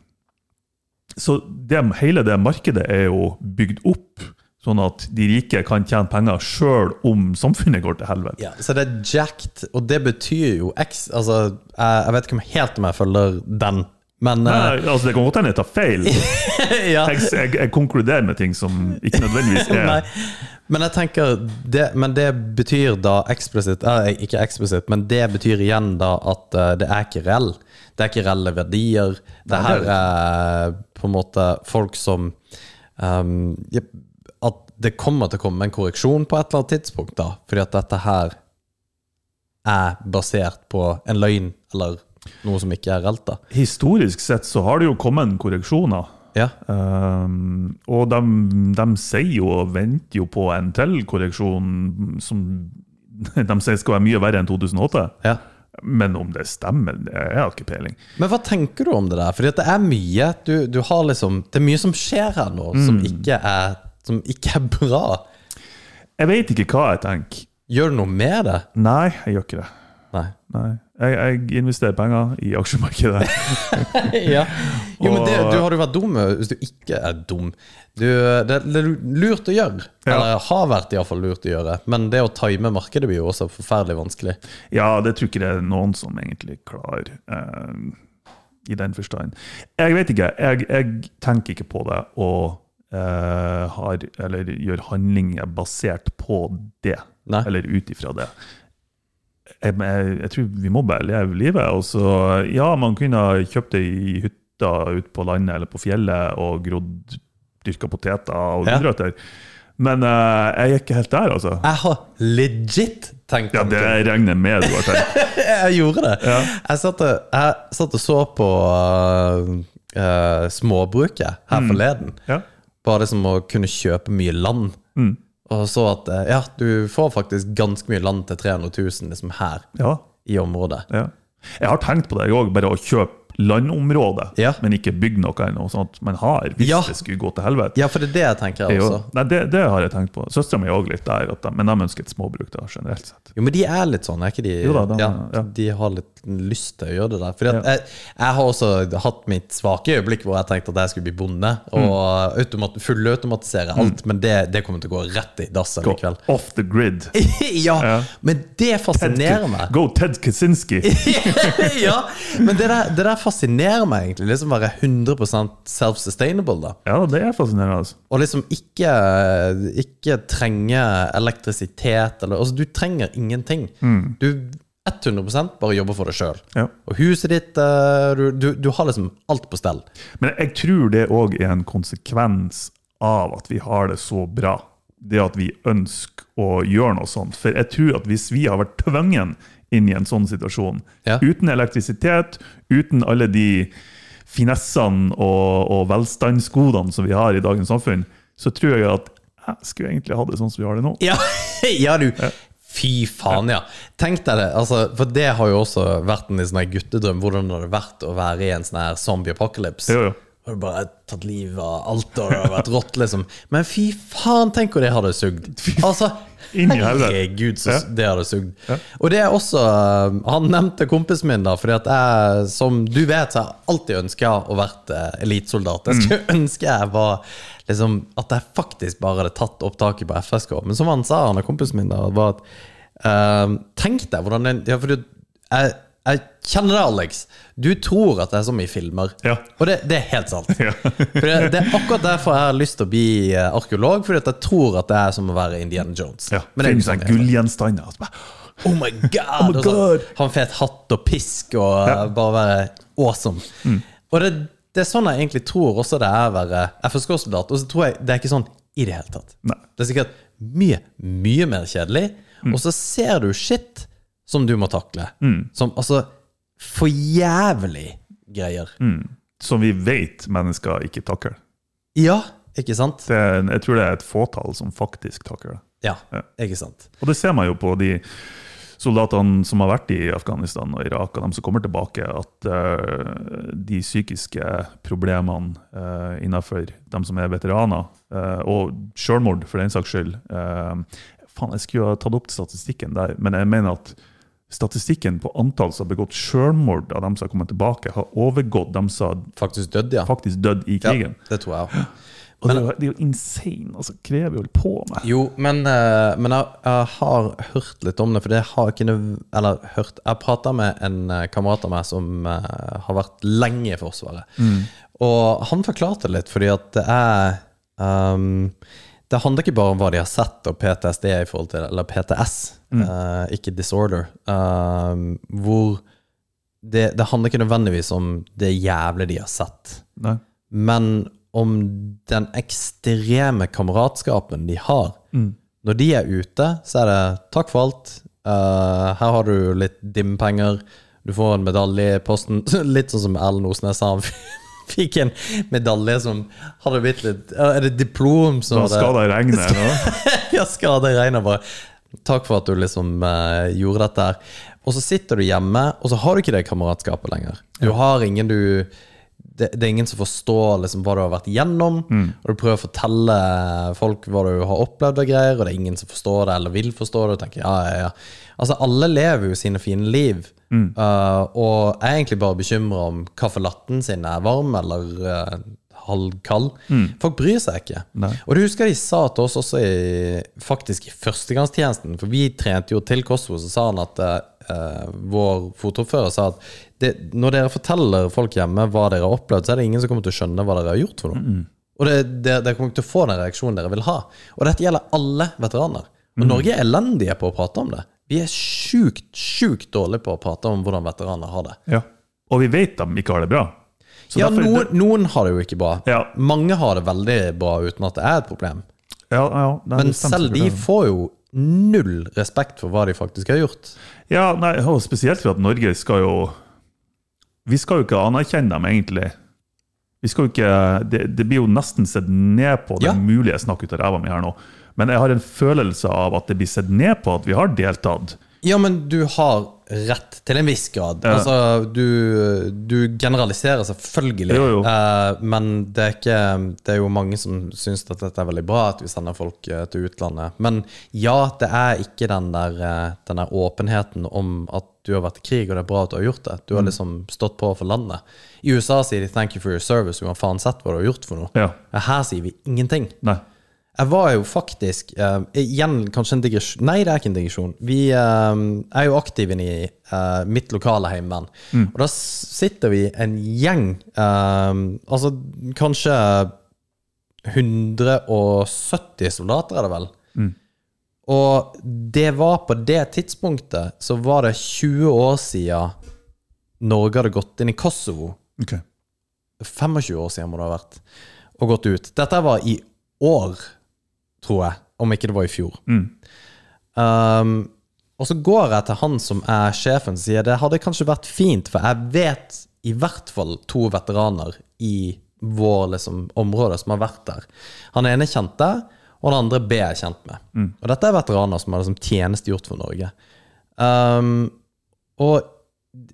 S2: Så det, hele det markedet er jo bygd opp sånn at de rike kan tjene penger sjøl om samfunnet går til helvete.
S3: Ja, så det er jacked, og det betyr jo X Altså, jeg, jeg vet ikke om helt om jeg følger den, men eh,
S2: Nei, altså Det kan godt hende jeg tar feil.
S3: ja.
S2: Jeg, jeg, jeg konkluderer med ting som ikke nødvendigvis er
S3: Nei. Men jeg tenker det, Men det betyr da eksplisitt eh, Ikke eksplisitt, men det betyr igjen da at eh, det er ikke reell. Det er ikke reelle verdier. Det her er på en måte folk som At det kommer til å komme en korreksjon på et eller annet tidspunkt, da. Fordi at dette her er basert på en løgn, eller noe som ikke er reelt, da.
S2: Historisk sett så har det jo kommet korreksjoner.
S3: Ja.
S2: Um, og de, de sier jo og venter jo på en til korreksjon som de sier skal være mye verre enn 2008.
S3: ja.
S2: Men om det stemmer, det jeg har ikke peiling.
S3: Men hva tenker du om det der? Fordi at det er mye du, du har liksom, Det er mye som skjer her nå, som, ikke er, som ikke er bra.
S2: Jeg vet ikke hva jeg tenker.
S3: Gjør du noe med det?
S2: Nei, jeg gjør ikke det.
S3: Nei.
S2: Nei. Jeg, jeg investerer penger i aksjemarkedet.
S3: ja. Jo, men det, du har jo vært dum hvis du ikke er dum. Du, det, det er lurt å gjøre.
S2: Ja.
S3: Eller har vært iallfall lurt å gjøre. Men det å time markedet blir jo også forferdelig vanskelig.
S2: Ja, det tror ikke det er noen som egentlig klarer, eh, i den forstand. Jeg vet ikke. Jeg, jeg tenker ikke på det og eh, har, eller gjør handlinger basert på det.
S3: Nei.
S2: Eller ut ifra det. Jeg, jeg, jeg tror vi må bare leve livet. Og så, ja, man kunne ha kjøpt det i hytta ute på landet eller på fjellet og grodd dyrka poteter og
S3: Ja.
S2: Men eh, jeg er ikke helt der, altså.
S3: Jeg har legit tenkt
S2: Ja,
S3: det
S2: Det regner jeg med du har tenkt.
S3: Jeg gjorde det. Jeg, satt og, jeg satt og så på uh, uh, småbruket her forleden.
S2: Ja.
S3: Bare liksom å kunne kjøpe mye land. Og så at uh, ja, du får faktisk ganske mye land til 300 000 liksom her
S2: ja.
S3: i området.
S2: Ja. Jeg har tenkt på det, jeg òg, bare å kjøpe landområde,
S3: Ja.
S2: men ikke bygge noe ennå. Sånn at man har, hvis det skulle gå til helvete.
S3: Ja, for det er det jeg tenker
S2: er
S3: også.
S2: Nei, det, det har jeg tenkt på. Søstera mi er òg litt der, de, men de ønsker et småbruk da, generelt sett.
S3: Jo, men de er litt sånn, er ikke de?
S2: Jo da, de-.
S3: De har litt lyst til å gjøre det der. Fordi
S2: Ja.
S3: jeg, jeg har også hatt mitt svake øyeblikk hvor jeg tenkte at jeg skulle bli bonde og automat, fullautomatisere alt, men det, det kommer til å gå rett i dass
S2: Gå
S3: likevel.
S2: off the grid.
S3: ja,
S2: Ja.
S3: men det fascinerer meg.
S2: Go Ted Kaczynski!
S3: ja, men det der, det der fascinerer meg egentlig. Liksom være 100 self-sustainable, da.
S2: Ja, det er fascinerende. Altså.
S3: Og liksom ikke, ikke trenge elektrisitet eller Altså, du trenger ingenting. Du 100 bare jobber for deg sjøl.
S2: Ja.
S3: Og huset ditt eh, du, du, du har liksom alt på stell.
S2: Men jeg tror det òg er en konsekvens av at vi har det så bra. Det at vi ønsker å gjøre noe sånt. For jeg tror at hvis vi har vært tvungen inn i en sånn situasjon,
S3: Ja.
S2: uten elektrisitet, uten alle de finessene og, og velstandsgodene som vi har i dagens samfunn, så tror jeg at jeg skulle egentlig ha det sånn som vi har det nå.
S3: Ja, ja du Fy faen, ja. Tenk deg det. Altså, for det har jo også vært en sånn guttedrøm. Hvordan det hadde vært å være i en sånn her zombie apocalypse.
S2: Jo, jo.
S3: Og det bare tatt livet av alt, og det har vært rått, liksom. Men fy faen, tenk hvor det hadde sugd. Altså, herregud, så
S2: Ja.
S3: det hadde sugd. Og det er også uh, Han nevnte kompisen min, da, fordi at jeg, som du vet, så har jeg alltid ønska å være uh, elitesoldat. Jeg skulle ønske jeg var liksom At jeg faktisk bare hadde tatt opptaket på FSK. Men som han sa, han er kompisen min, da, var at uh, Tenk deg hvordan den Ja, for du, jeg, jeg kjenner deg, Alex. Du tror at det er som i filmer.
S2: Ja.
S3: Og det, det er helt sant.
S2: Ja.
S3: For det, det er akkurat derfor jeg har lyst til å bli eh, arkeolog. Fordi at jeg tror at det er som å være Indiana Jones.
S2: Ja.
S3: Men det er sånn det er.
S2: gullgjenstander. altså
S3: Oh my god!
S2: my
S3: god. så. Ha en fet hatt og pisk og ja. bare være awesome.
S2: Mm.
S3: Og det, det er sånn jeg egentlig tror også det er å være FSK-soldat. Og så tror jeg det er ikke sånn i det hele tatt.
S2: Nei.
S3: Det er sikkert mye, mye mer kjedelig.
S2: Mm.
S3: Og så ser du shit som du må takle.
S2: Mm.
S3: Som altså for jævlig greier.
S2: Som vi vet mennesker ikke takler.
S3: Ja, ikke sant?
S2: Det jeg tror det er et fåtall som faktisk takler det.
S3: Ja,
S2: Ja.
S3: ikke sant?
S2: Og det ser man jo på de soldatene som har vært i Afghanistan og Irak, og de som kommer tilbake, at uh, de psykiske problemene uh, innenfor de som er veteraner, uh, og selvmord for den saks skyld Faen, jeg skulle ha tatt opp statistikken der, men jeg mener at statistikken på antall som har begått selvmord av dem som har kommet tilbake, har overgått dem som har
S3: Faktisk dødd, ja.
S2: død i krigen.
S3: Ja, det tror jeg òg.
S2: Og det, er jo- det er jo insane. altså Krever jo på med.
S3: Jo, men, eh, men jeg, jeg har hørt litt om det, for det har jeg ikke. Eller hørt Jeg prata med en eh, kamerat av meg som eh, har vært lenge i Forsvaret. Og han forklarte det litt, fordi at det er um, Det handler ikke bare om hva de har sett og PTSD i forhold til Eller PTS, eh, ikke disorder. Uh, hvor det, det handler ikke nødvendigvis om det jævle de har sett
S2: Nei.
S3: men om den ekstreme kameratskapen de har. Når de er ute, så er det 'takk for alt', uh, her har du litt dimpenger, du får en medalje i posten. Litt sånn som Erlend Osnes sa, han fikk en medalje som hadde blitt litt Er det diplom som
S2: Da skal det regne nå.
S3: ja, skal det regne, bare. Takk for at du liksom uh, gjorde dette her. Og så sitter du hjemme, og så har du ikke det kameratskapet lenger. Du har ingen du det, det er ingen som forstår liksom hva du har vært igjennom. Og du prøver å fortelle folk hva du har opplevd av greier, og det er ingen som forstår det eller vil forstå det. Og tenker, ja, ja, ja. Altså, alle lever jo sine fine liv. eh, og er egentlig bare bekymra om kaffelatten sin er varm eller uh, halvkald. Folk bryr seg ikke.
S2: Nei.
S3: Og du husker de sa til oss også i, faktisk i førstegangstjenesten, for vi trente jo til Kosovo, så sa han at eh, vår fotordfører sa at det, når dere forteller folk hjemme hva dere har opplevd, så er det ingen som kommer til å skjønne hva dere har gjort for noe. Og det, det, dere kommer ikke til å få den reaksjonen dere vil ha. Og dette gjelder alle veteraner. Og Norge er elendige på å prate om det. Vi er sjukt, sjukt dårlige på å prate om hvordan veteraner har det.
S2: Ja. Og vi vet de ikke har det bra. Så
S3: Ja,
S2: derfor-
S3: noen, noen har det jo ikke bra.
S2: Ja.
S3: Mange har det veldig bra uten at det er et problem.
S2: ja, ja,
S3: Men selv de får jo null respekt for hva de faktisk har gjort.
S2: Ja, nei, og spesielt for at Norge skal jo Vi skal jo ikke anerkjenne dem, egentlig. Vi skal jo ikke, det, det blir jo nesten sett ned på. Det
S3: Ja.
S2: mulige snakker ut av ræva mi her nå. Men jeg har en følelse av at det blir sett ned på at vi har deltatt
S3: Ja, men du har rett til en viss grad.
S2: Ja.
S3: Altså, du, du generaliserer selvfølgelig,
S2: Jo, jo.
S3: Eh, men det er ikke Det er jo mange som syns at dette er veldig bra, at vi sender folk eh, til utlandet. Men ja, det er ikke den der, eh, den der åpenheten om at du har vært i krig, og det er bra at du har gjort det. Du
S2: Mm.
S3: har liksom stått på for landet. I USA sier de 'thank you for your service', uansett sett hva du har gjort for noe.
S2: Ja.
S3: Her sier vi ingenting.
S2: Nei.
S3: Jeg var jo faktisk uh, Igjen kanskje en digresjon Nei, det er ikke en digresjon. Vi uh, er jo aktive i uh, mitt lokale heimevern. Og da sitter vi en gjeng, altså kanskje 170 soldater, er det vel. Og det var på det tidspunktet så var det 20 år siden Norge hadde gått inn i Kosovo.
S2: Okay.
S3: 25 år siden må det ha vært, og gått ut. Dette var i år, tror jeg, om ikke det var i fjor. Um, og så går jeg til han som er sjefen, og sier det hadde kanskje vært fint, for jeg vet i hvert fall to veteraner i vår liksom, område som har vært der. Han ene kjente, og den andre B er kjent med. Og dette er veteraner som har liksom tjenestegjort for Norge. Um, og,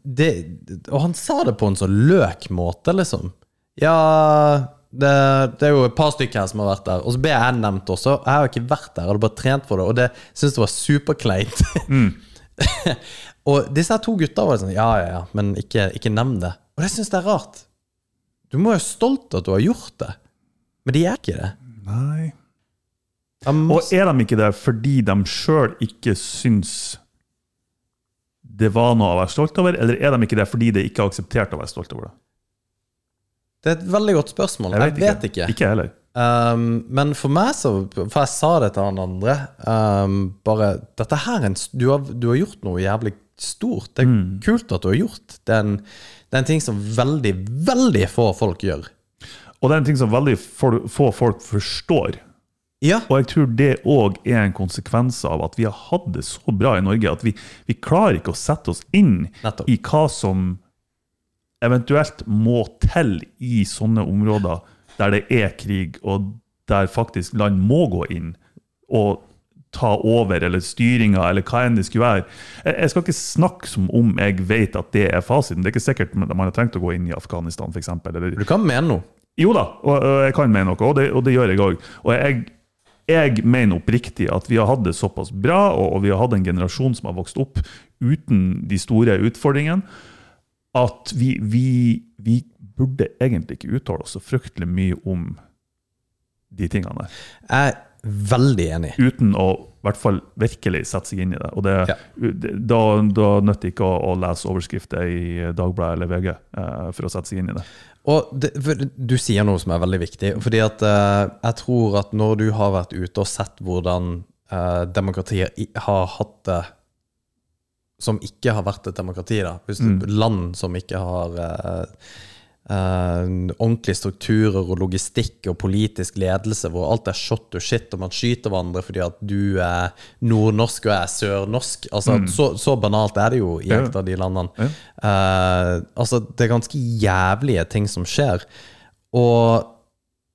S3: det, og han sa det på en så løk måte, liksom. Ja, det, det er jo et par stykker her som har vært der. Og så ble jeg nevnt også. Jeg har ikke vært der, jeg hadde bare trent for det, og det syns jeg var superkleint. og disse her to gutta var sånn Ja, ja, ja, men ikke, ikke nevn det. Og det syns jeg er rart. Du må være stolt at du har gjort det. Men de er ikke det.
S2: Nei. Og er de ikke det fordi de sjøl ikke syns det var noe å være stolt over, eller er de ikke det fordi det ikke er akseptert å være stolt over det?
S3: Det er et veldig godt spørsmål. Jeg vet, ikke.
S2: Ikke jeg heller.
S3: Um, men for meg så For jeg sa det til han andre um, Bare Dette her er en du har, du har gjort noe jævlig stort. Det er
S2: Mm.
S3: kult at du har gjort. Det er, en, det er en ting som veldig, veldig få folk gjør.
S2: Og det er en ting som veldig få få folk forstår.
S3: Ja.
S2: Og jeg tror det òg er en konsekvens av at vi har hatt det så bra i Norge at vi, vi klarer ikke å sette oss inn
S3: Nettopp.
S2: i hva som eventuelt må til i sånne områder der det er krig, og der faktisk land må gå inn og ta over, eller styringa, eller hva enn det skulle være. Jeg, skal ikke snakke som om jeg vet at det er fasiten. Det er ikke sikkert man har trengt å gå inn i Afghanistan, f.eks. Eller
S3: Du kan mene noe.
S2: jo da, og, og jeg kan mene noe, og det, og det gjør jeg òg. Og jeg, jeg mener oppriktig at vi har hatt det såpass bra, og, og vi har hatt en generasjon som har vokst opp uten de store utfordringene, at vi, vi, vi burde egentlig ikke uttale oss så fryktelig mye om de tingene der.
S3: Jeg er veldig enig.
S2: Uten å i hvert fall virkelig sette seg inn i det. Og det,
S3: Ja.
S2: da, da nytter det ikke å, å lese overskrifter i Dagbladet eller VG eh, for å sette seg inn i det.
S3: Og det, du sier noe som er veldig viktig. Fordi at eh, jeg tror at når du har vært ute og sett hvordan eh, demokratiet har hatt det som ikke har vært et demokrati, da. Hvis mm. Land som ikke har eh, eh, ordentlige strukturer og logistikk og politisk ledelse, hvor alt er shot to shit, og man skyter hverandre fordi at du er nordnorsk og jeg er sørnorsk. Altså, så, så banalt er det jo i et av de landene.
S2: Ja.
S3: Eh, altså, det er ganske jævlige ting som skjer. Og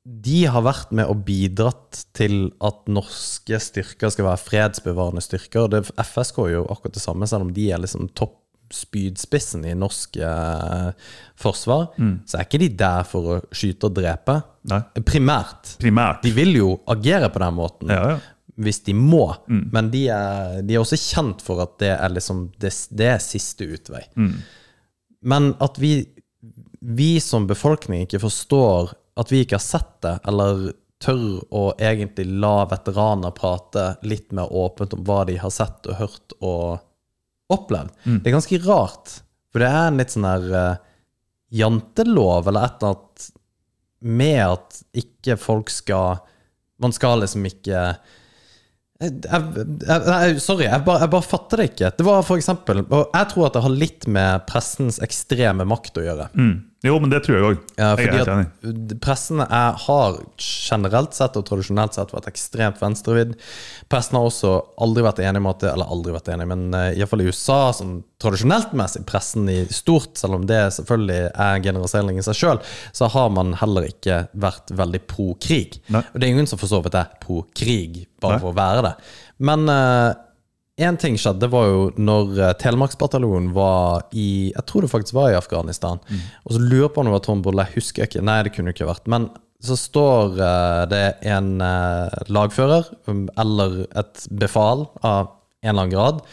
S3: de har vært med og bidratt til at norske styrker skal være fredsbevarende styrker. Det, FSK er jo akkurat det samme, selv om de er liksom topp spydspissen i norsk eh, forsvar. Så er ikke de der for å skyte og drepe. Primært.
S2: Primært.
S3: De vil jo agere på den måten
S2: Ja, ja.
S3: hvis de må, men de er, de er også kjent for at det er liksom det, det er siste utvei. Men at vi, vi som befolkning ikke forstår at vi ikke har sett det, eller tør å egentlig la veteraner prate litt mer åpent om hva de har sett og hørt og opplevd. Det er ganske rart, for det er en litt sånn her uh, jantelov, eller et eller annet med at ikke folk skal Man skal liksom ikke jeg, jeg, jeg, sorry, bare, jeg bare fatter det ikke. Det var for eksempel, og Jeg tror at det har litt med pressens ekstreme makt å gjøre.
S2: Mm. Jo, men det tror jeg òg.
S3: Ja, fordi Pressen er, har generelt sett og tradisjonelt sett vært ekstremt venstrevidd. Pressen har også aldri vært enig om at det, Eller aldri vært enig, men uh, iallfall i USA, sånn tradisjonelt messig, pressen i stort, selv om det selvfølgelig er en generalisering i seg sjøl, så har man heller ikke vært veldig pro krig.
S2: Nei.
S3: Og det er ingen som for så vidt er pro krig, bare
S2: Nei.
S3: for å være det. Men eh, En ting skjedde, var jo når eh, Telemarksbataljonen var i Jeg tror det faktisk var i Afghanistan. Og så lurer på om det var Tom Bolle, jeg husker ikke. Nei, det kunne det ikke vært. Men så står eh, det en eh, lagfører, um, eller et befal av en eller annen grad,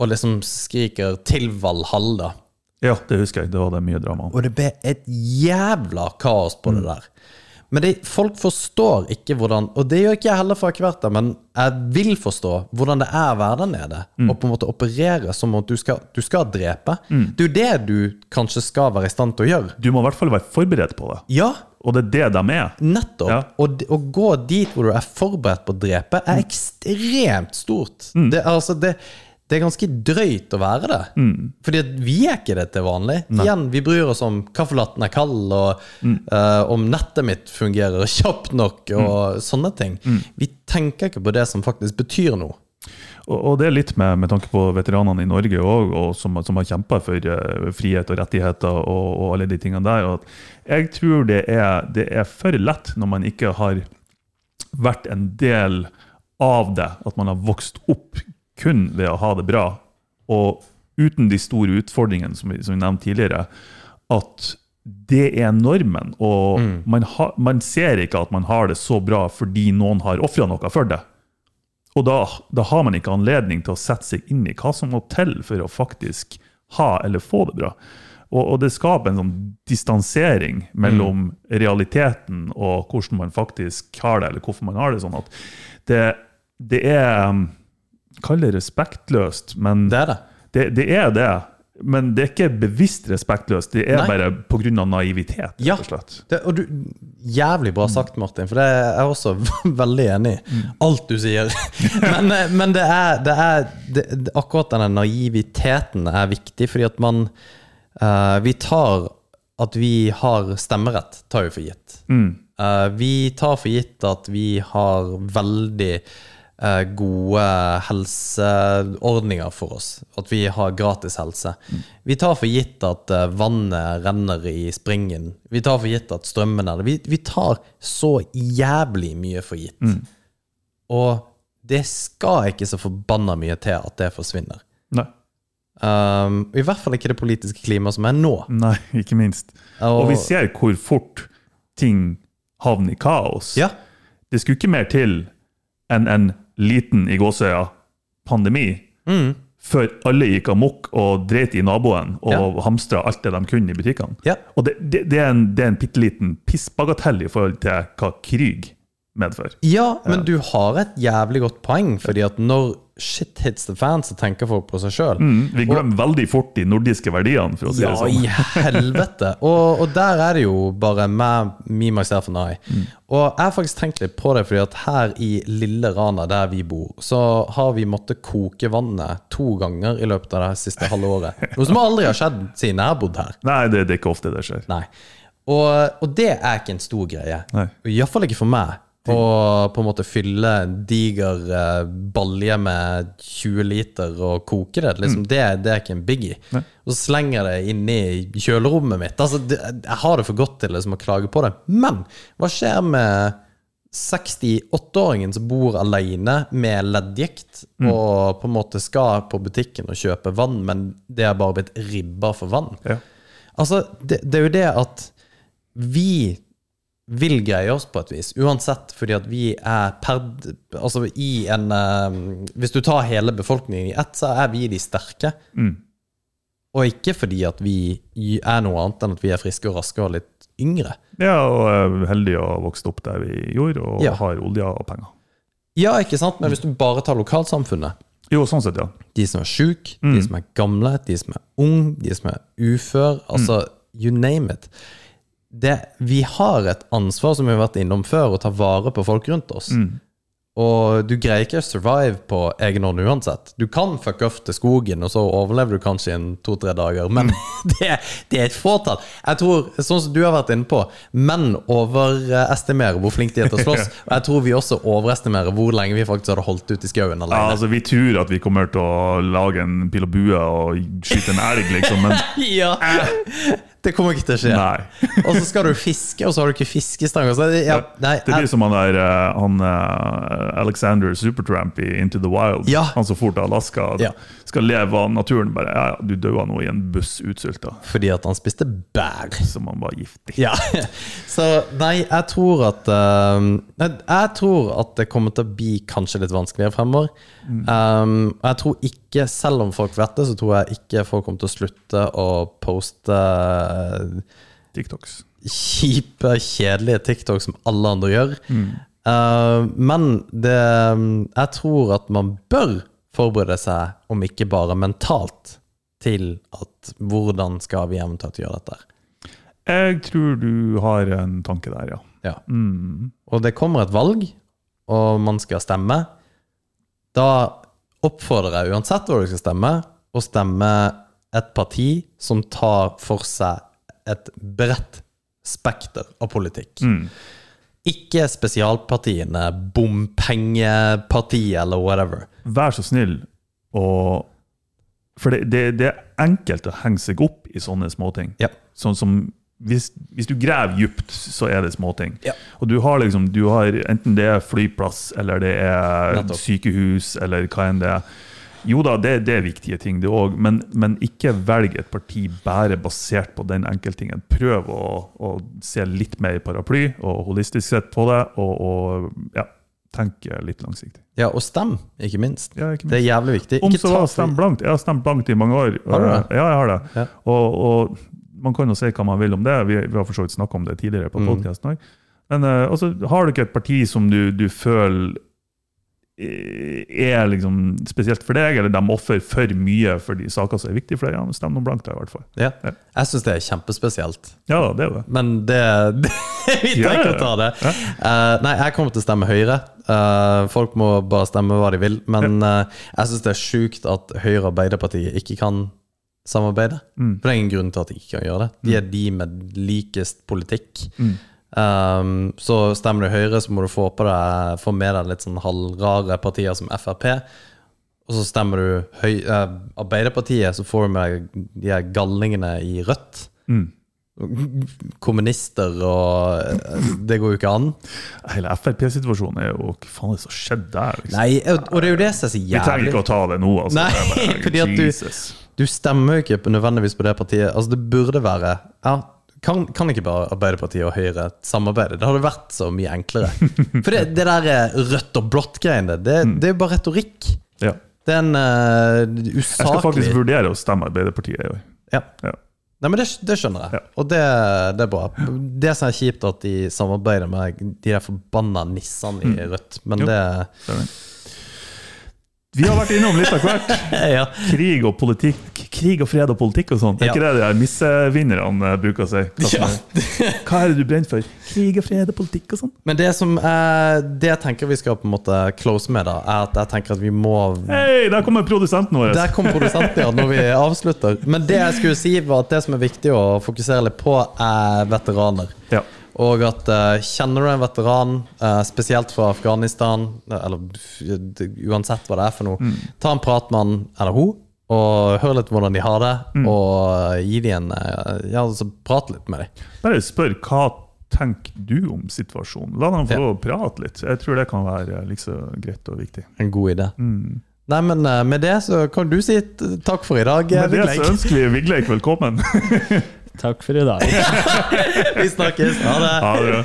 S3: og liksom skriker 'til Valhalla'.
S2: Ja, det husker jeg. Det var det mye drama om.
S3: Og det ble et jævla kaos på det der. Men det, folk forstår ikke hvordan Og det gjør ikke jeg heller, for der, men jeg vil forstå hvordan det er å være der nede. Og på en måte operere som om du skal, du skal drepe. Det er jo det du kanskje skal være i stand til å gjøre.
S2: Du må i hvert fall være forberedt på det.
S3: Ja,
S2: Og det er det de er.
S3: nettopp.
S2: Ja.
S3: Og å gå dit hvor du er forberedt på å drepe, er ekstremt stort. Det, er altså, det, det er ganske drøyt å være det. Fordi at vi er ikke det til vanlig. Igjen, vi bryr oss om kaffelatten er kald, og eh, om nettet mitt fungerer kjapt nok, og sånne ting. Vi tenker ikke på det som faktisk betyr noe.
S2: Og, og det er litt med, med tanke på veteranene i Norge òg, og som, som har kjempa for eh, frihet og rettigheter og, og alle de tingene der. Og jeg tror det er, det er for lett når man ikke har vært en del av det, at man har vokst opp kun ved å ha det bra, og uten de store utfordringene som vi, som vi nevnte tidligere, at det er normen. Og man, ha, man ser ikke at man har det så bra fordi noen har ofra noe for det. Og da, da har man ikke anledning til å sette seg inn i hva som må til for å faktisk ha eller få det bra. Og, og det skaper en sånn distansering mellom realiteten og hvordan man faktisk har det, eller hvorfor man har det sånn. at Det, det er um, Kall det respektløst, men
S3: Det er det.
S2: det, det er det. Men det er ikke bevisst respektløst, det er
S3: Nei.
S2: bare pga. naivitet.
S3: Ja.
S2: og slett.
S3: Det, og du, jævlig bra sagt, Martin, for det er jeg også veldig enig i. Alt du sier. Men, eh, men det er, det er det, Akkurat denne naiviteten er viktig, fordi at man uh, Vi tar at vi har stemmerett, tar vi for gitt. Eh, vi tar for gitt at vi har veldig gode helseordninger for oss. At vi har gratis helse. Vi tar for gitt at eh, vannet renner i springen. Vi tar for gitt at strømmen er der. Vi, vi tar så jævlig mye for gitt. Og det skal ikke så forbanna mye til at det forsvinner.
S2: Nei.
S3: Um, I hvert fall ikke det politiske klimaet som er nå.
S2: Nei, ikke minst.
S3: Og-
S2: Og vi ser hvor fort ting havner i kaos.
S3: Ja.
S2: Det skulle ikke mer til enn en liten i gåsøya pandemi
S3: Mm.
S2: før alle gikk amok og dreit i naboen og
S3: Ja.
S2: hamstra alt det de kunne i butikkene.
S3: Ja.
S2: Og det, det, det er en, det en bitte liten pissbagatell i forhold til hva krig medfører.
S3: Ja, men du har et jævlig godt poeng, fordi at når shit hits the fan, så tenker folk på seg sjøl.
S2: Mm, vi glemmer veldig fort de nordiske verdiene, for å si
S3: Ja,
S2: det sånn.
S3: i helvete! Og, og der er det jo bare meg, me, myself and I. Og jeg har faktisk tenkt litt på det, fordi at her i lille Rana, der vi bor, så har vi måttet koke vannet to ganger i løpet av det siste halve året. Noe som aldri har skjedd siden jeg har bodd her.
S2: Nei, det, det er ikke ofte det skjer.
S3: Nei. Og, og det er ikke en stor greie. Iallfall ikke for meg. Å på en måte fylle en diger eh, balje med 20 liter og koke det. Liksom, det, det er ikke en biggie. Og så slenger jeg det i kjølerommet mitt. Altså, det, jeg har det for godt til liksom, å klage på det. Men hva skjer med 68-åringen som bor alene med leddgikt, og på en måte skal på butikken og kjøpe vann, men det er bare blitt ribba for vann?
S2: Ja.
S3: Altså, det, det er jo det at vi vil greie oss på et vis, uansett, fordi at vi er per Altså i en eh, Hvis du tar hele befolkningen i ett, så er vi de sterke. Og ikke fordi at vi er noe annet enn at vi er friske og raske og litt yngre.
S2: Ja, og er heldig å ha vokst opp der vi gjorde, og
S3: Ja.
S2: har olje og penger.
S3: Ja, ikke sant? Men hvis du bare tar lokalsamfunnet
S2: Jo, sånn sett, ja.
S3: De som er syke, de som er gamle, de som er unge, de som er ufør, altså you name it. Det, vi har et ansvar, som vi har vært innom før, å ta vare på folk rundt oss. Og du greier ikke å survive på egen hånd uansett. Du kan fuck off til skogen, og så overlever du kanskje i to-tre dager, men det, det er et fåtall. Jeg tror, sånn som du har vært inne på, menn overestimerer hvor flinke de er til å slåss. Og jeg tror vi også overestimerer hvor lenge vi faktisk hadde holdt ut i skauen
S2: Ja, altså, vi tror at vi kommer til å lage en pil og bue og skyte en elg, liksom, men
S3: Ja. Det kommer ikke til å skje.
S2: Nei.
S3: Og så skal du fiske, og så har du ikke fiskestang. Ja,
S2: Det blir som han der eh, han, eh, Alexander Supertramp i Into the Wild.
S3: Ja.
S2: Han som for til Alaska.
S3: Ja.
S2: Skal leve av naturen. Bare ja, ja, du døde nå i en buss utsulta.
S3: fordi at han spiste bær.
S2: Som han var giftig.
S3: Ja. Så nei, jeg tror at uh, jeg, tror at det kommer til å bli kanskje litt vanskeligere fremover. Um, jeg tror ikke, selv om folk vet det, så tror jeg ikke folk kommer til å slutte å poste eh,
S2: TikToks.
S3: kjipe, kjedelige TikTok som alle andre gjør. Eh, men det Jeg tror at man bør forberede seg, om ikke bare mentalt, til at hvordan skal vi eventuelt gjøre dette.
S2: Jeg tror du har en tanke der, ja.
S3: Ja.
S2: Mm.
S3: Og det kommer et valg, og man skal stemme. Da oppfordrer jeg, uansett hvor du skal stemme, å stemme et parti som tar for seg et bredt spekter av politikk.
S2: Mm.
S3: Ikke spesialpartiene, bompengepartiet eller whatever.
S2: Vær så snill og For det, det, det er enkelt å henge seg opp i sånne småting.
S3: Ja.
S2: Sånn som hvis, hvis du graver dypt, så er det småting.
S3: Ja.
S2: Og du har liksom, du har enten det er flyplass, eller det er
S3: Nettopp.
S2: sykehus, eller hva enn det er. Jo da, det, det er viktige ting, det òg, men, men ikke velg et parti bare basert på den enkelttingen. Prøv å, å se litt mer paraply og holistisk sett på det, og, og ja, tenke litt langsiktig.
S3: Ja, og stem, ikke minst.
S2: Ja, ikke minst.
S3: Det er jævlig viktig.
S2: Om så var stem blankt. Jeg har stemt blankt i mange år.
S3: Har du det?
S2: Ja, jeg har det.
S3: Ja.
S2: Og, og man kan jo si hva man vil om det. Vi, vi har for så vidt snakka om det tidligere på
S3: Mm.
S2: podkasten òg. Men uh, altså, har du ikke et parti som du, du føler er liksom spesielt for deg, eller de ofrer for mye for de saker som er viktige for deg, ja, stem noe blankt i hvert fall.
S3: Ja.
S2: Ja.
S3: Jeg syns det er kjempespesielt.
S2: Ja, det er det.
S3: Men det, det Vi
S2: Ja, ja,
S3: å ta det. Eh, nei, jeg kommer til å stemme Høyre. Uh, folk må bare stemme hva de vil. Men uh, jeg syns det er sjukt at Høyre og Arbeiderpartiet ikke kan samarbeide.
S2: Mm.
S3: For det er ingen grunn til at de ikke kan gjøre det. De er de med likest politikk.
S2: Mm.
S3: Um, så stemmer du Høyre, så må du få, på deg, få med deg litt sånn halvrare partier som Frp. Og så stemmer du høy, eh, Arbeiderpartiet, så får du med de her galningene i Rødt.
S2: Mm.
S3: Kommunister og eh, Det går jo ikke an.
S2: Hele Frp-situasjonen er jo Hva faen er det som skjedde der? Liksom?
S3: Nei, og det er jo det som er så
S2: Vi trenger
S3: jævlig.
S2: ikke å ta det nå, altså.
S3: Nei, fordi at du- Du stemmer jo ikke nødvendigvis på det partiet. Altså, det burde være ja, kan, kan ikke bare Arbeiderpartiet og Høyre samarbeide? Det hadde vært så mye enklere. For det, det der eh, rødt og blått-greiene, det, det er jo bare retorikk.
S2: Ja.
S3: Det er en uh,
S2: Jeg skal faktisk vurdere å stemme Arbeiderpartiet i år.
S3: ja.
S2: Ja.
S3: Nei, men det, det skjønner jeg,
S2: Ja.
S3: og det, det er bra. Det som er kjipt, at de samarbeider med de der forbanna nissene i Rødt, men
S2: Jo.
S3: det
S2: det. Vi har vært innom litt av hvert.
S3: Ja.
S2: Krig og politikk. Krig og fred og politikk og sånn. Det er
S3: Ja.
S2: ikke det de her missevinnerne eh, bruker å si?
S3: Ja.
S2: hva er det du brenner for? Krig og fred og politikk og sånn.
S3: Men det som er, det jeg tenker vi skal på en måte close med, da, er at jeg tenker at vi må
S2: Hei, der kommer produsenten vår!
S3: Der kom produsenten, ja, når vi avslutter. Men det jeg skulle si, var at det som er viktig å fokusere litt på, er veteraner.
S2: Ja.
S3: Og at uh, kjenner du en veteran, uh, spesielt fra Afghanistan, eh, eller uansett hva det er for noe, ta en prat med han eller hun, og hør litt hvordan de har det, og gi de en eh, Ja, altså prat litt med dem.
S2: Bare spør hva tenker du om situasjonen. La dem få
S3: Ja.
S2: prate litt. Jeg tror det kan være like så greit og viktig.
S3: En god idé. Nei, men eh, med det så kan du si takk for i dag.
S2: Med det
S3: Vigleik.
S2: så ønsker vi Vigleik velkommen.
S4: Takk for i dag.
S3: Vi snakkes. Ha det.
S2: Ha det.